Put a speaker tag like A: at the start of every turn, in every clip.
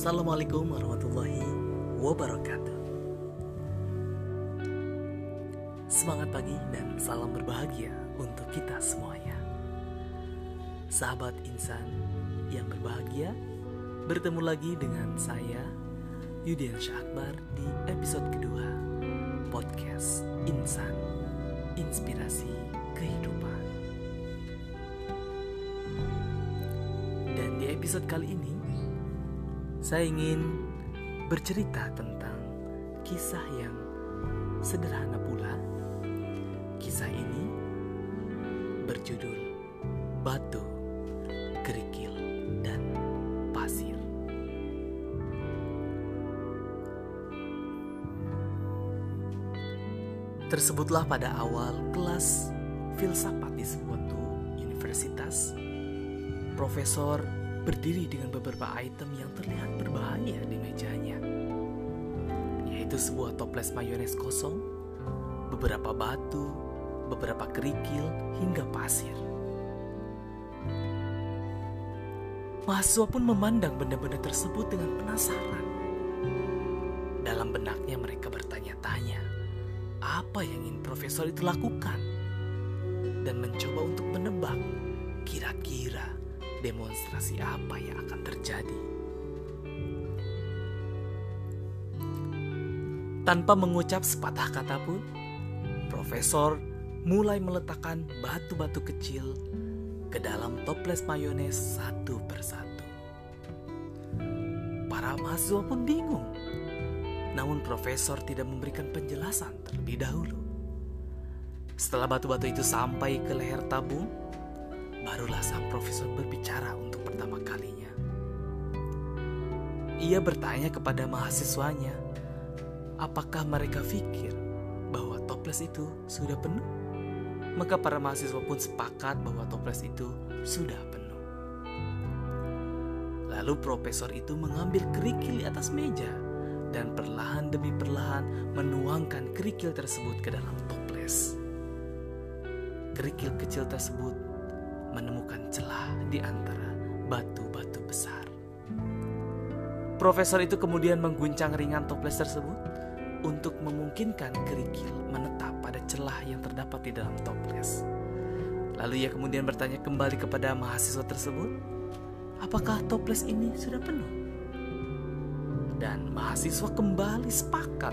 A: Assalamualaikum warahmatullahi wabarakatuh. Semangat pagi dan salam berbahagia untuk kita semuanya. Sahabat insan yang berbahagia, bertemu lagi dengan saya Yudian Syakbar di episode kedua podcast Insan Inspirasi Kehidupan. Dan di episode kali ini saya ingin bercerita tentang kisah yang sederhana pula. Kisah ini berjudul Batu, Kerikil, dan Pasir. Tersebutlah pada awal kelas filsafat di suatu universitas, Profesor berdiri dengan beberapa item yang terlihat berbahaya di mejanya, yaitu sebuah toples mayones kosong, beberapa batu, beberapa kerikil, hingga pasir. Mahasiswa pun memandang benda-benda tersebut dengan penasaran. Dalam benaknya mereka bertanya-tanya, apa yang ingin profesor itu lakukan? Dan mencoba untuk menebak kira-kira demonstrasi apa yang akan terjadi. Tanpa mengucap sepatah kata pun, Profesor mulai meletakkan batu-batu kecil ke dalam toples mayones satu persatu. Para mahasiswa pun bingung. Namun profesor tidak memberikan penjelasan terlebih dahulu. Setelah batu-batu itu sampai ke leher tabung, barulah sang profesor berbicara untuk pertama kalinya. Ia bertanya kepada mahasiswanya, apakah mereka pikir bahwa toples itu sudah penuh? Maka para mahasiswa pun sepakat bahwa toples itu sudah penuh. Lalu profesor itu mengambil kerikil di atas meja dan perlahan demi perlahan menuangkan kerikil tersebut ke dalam toples. Kerikil kecil tersebut menemukan celah di antara batu-batu besar. Profesor itu kemudian mengguncang ringan toples tersebut untuk memungkinkan kerikil menetap pada celah yang terdapat di dalam toples. Lalu ia kemudian bertanya kembali kepada mahasiswa tersebut, apakah toples ini sudah penuh? Dan mahasiswa kembali sepakat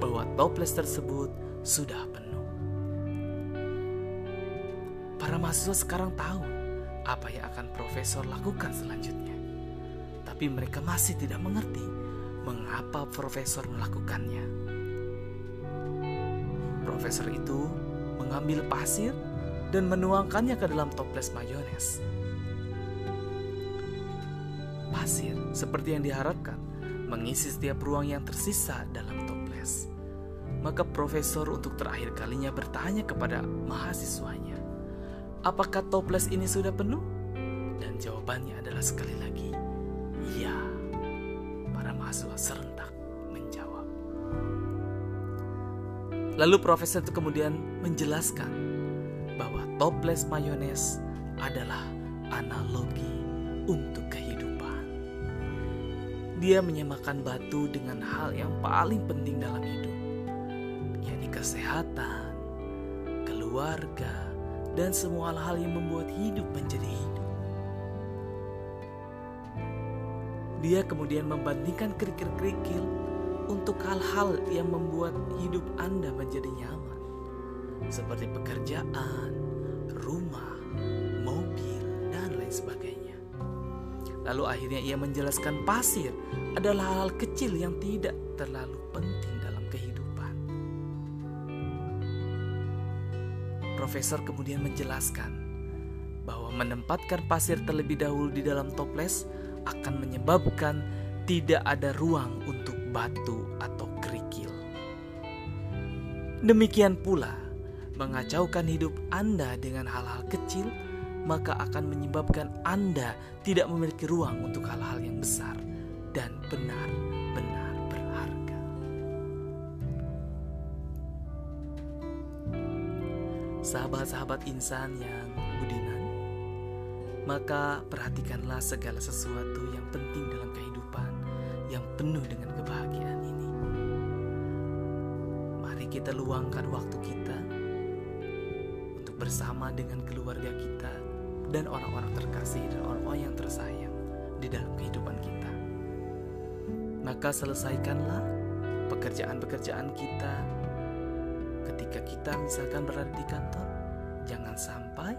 A: bahwa toples tersebut sudah penuh. Para mahasiswa sekarang tahu apa yang akan profesor lakukan selanjutnya. Tapi mereka masih tidak mengerti mengapa profesor melakukannya. Profesor itu mengambil pasir dan menuangkannya ke dalam toples mayones. Pasir, seperti yang diharapkan, mengisi setiap ruang yang tersisa dalam toples. Maka profesor untuk terakhir kalinya bertanya kepada mahasiswanya, apakah toples ini sudah penuh? Dan jawabannya adalah sekali lagi, iya. Para mahasiswa serentak menjawab. Lalu profesor itu kemudian menjelaskan bahwa toples mayones adalah analogi untuk kehidupan. Dia menyamakan batu dengan hal yang paling penting dalam hidup, yakni kesehatan, keluarga, dan semua hal-hal yang membuat hidup menjadi hidup. Dia kemudian membandingkan kerikil-kerikil untuk hal-hal yang membuat hidup Anda menjadi nyaman, seperti pekerjaan, rumah, mobil, dan lain sebagainya. Lalu akhirnya ia menjelaskan pasir adalah hal-hal kecil yang tidak terlalu penting Profesor kemudian menjelaskan bahwa menempatkan pasir terlebih dahulu di dalam toples akan menyebabkan tidak ada ruang untuk batu atau kerikil. Demikian pula, mengacaukan hidup Anda dengan hal-hal kecil, maka akan menyebabkan Anda tidak memiliki ruang untuk hal-hal yang besar dan benar-benar Sahabat-sahabat insan yang budiman, maka perhatikanlah segala sesuatu yang penting dalam kehidupan yang penuh dengan kebahagiaan ini. Mari kita luangkan waktu kita untuk bersama dengan keluarga kita dan orang-orang terkasih dan orang-orang yang tersayang di dalam kehidupan kita. Maka selesaikanlah pekerjaan-pekerjaan kita ketika kita misalkan berada di kantor. Jangan sampai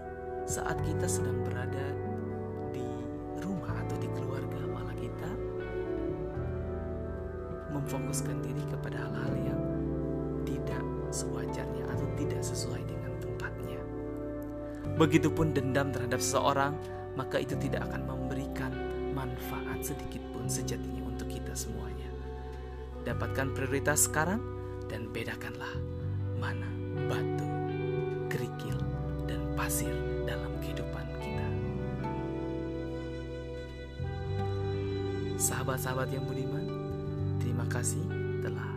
A: saat kita sedang berada di rumah atau di keluarga malah kita memfokuskan diri kepada hal-hal yang tidak sewajarnya atau tidak sesuai dengan tempatnya. Begitupun dendam terhadap seseorang, maka itu tidak akan memberikan manfaat sedikit pun sejatinya untuk kita semuanya. Dapatkan prioritas sekarang dan bedakanlah mana batu, kerikil, dan pasir dalam kehidupan kita. Sahabat-sahabat yang budiman, terima kasih telah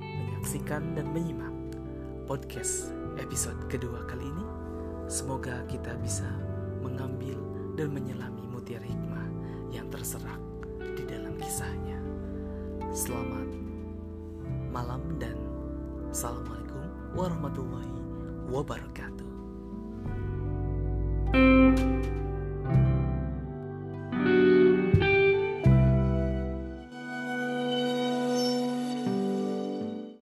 A: menyaksikan dan menyimak podcast episode kedua kali ini. Semoga kita bisa mengambil dan menyelami mutiara hikmah yang terserak di dalam kisahnya. Selamat malam dan assalamualaikum warahmatullahi wabarakatuh.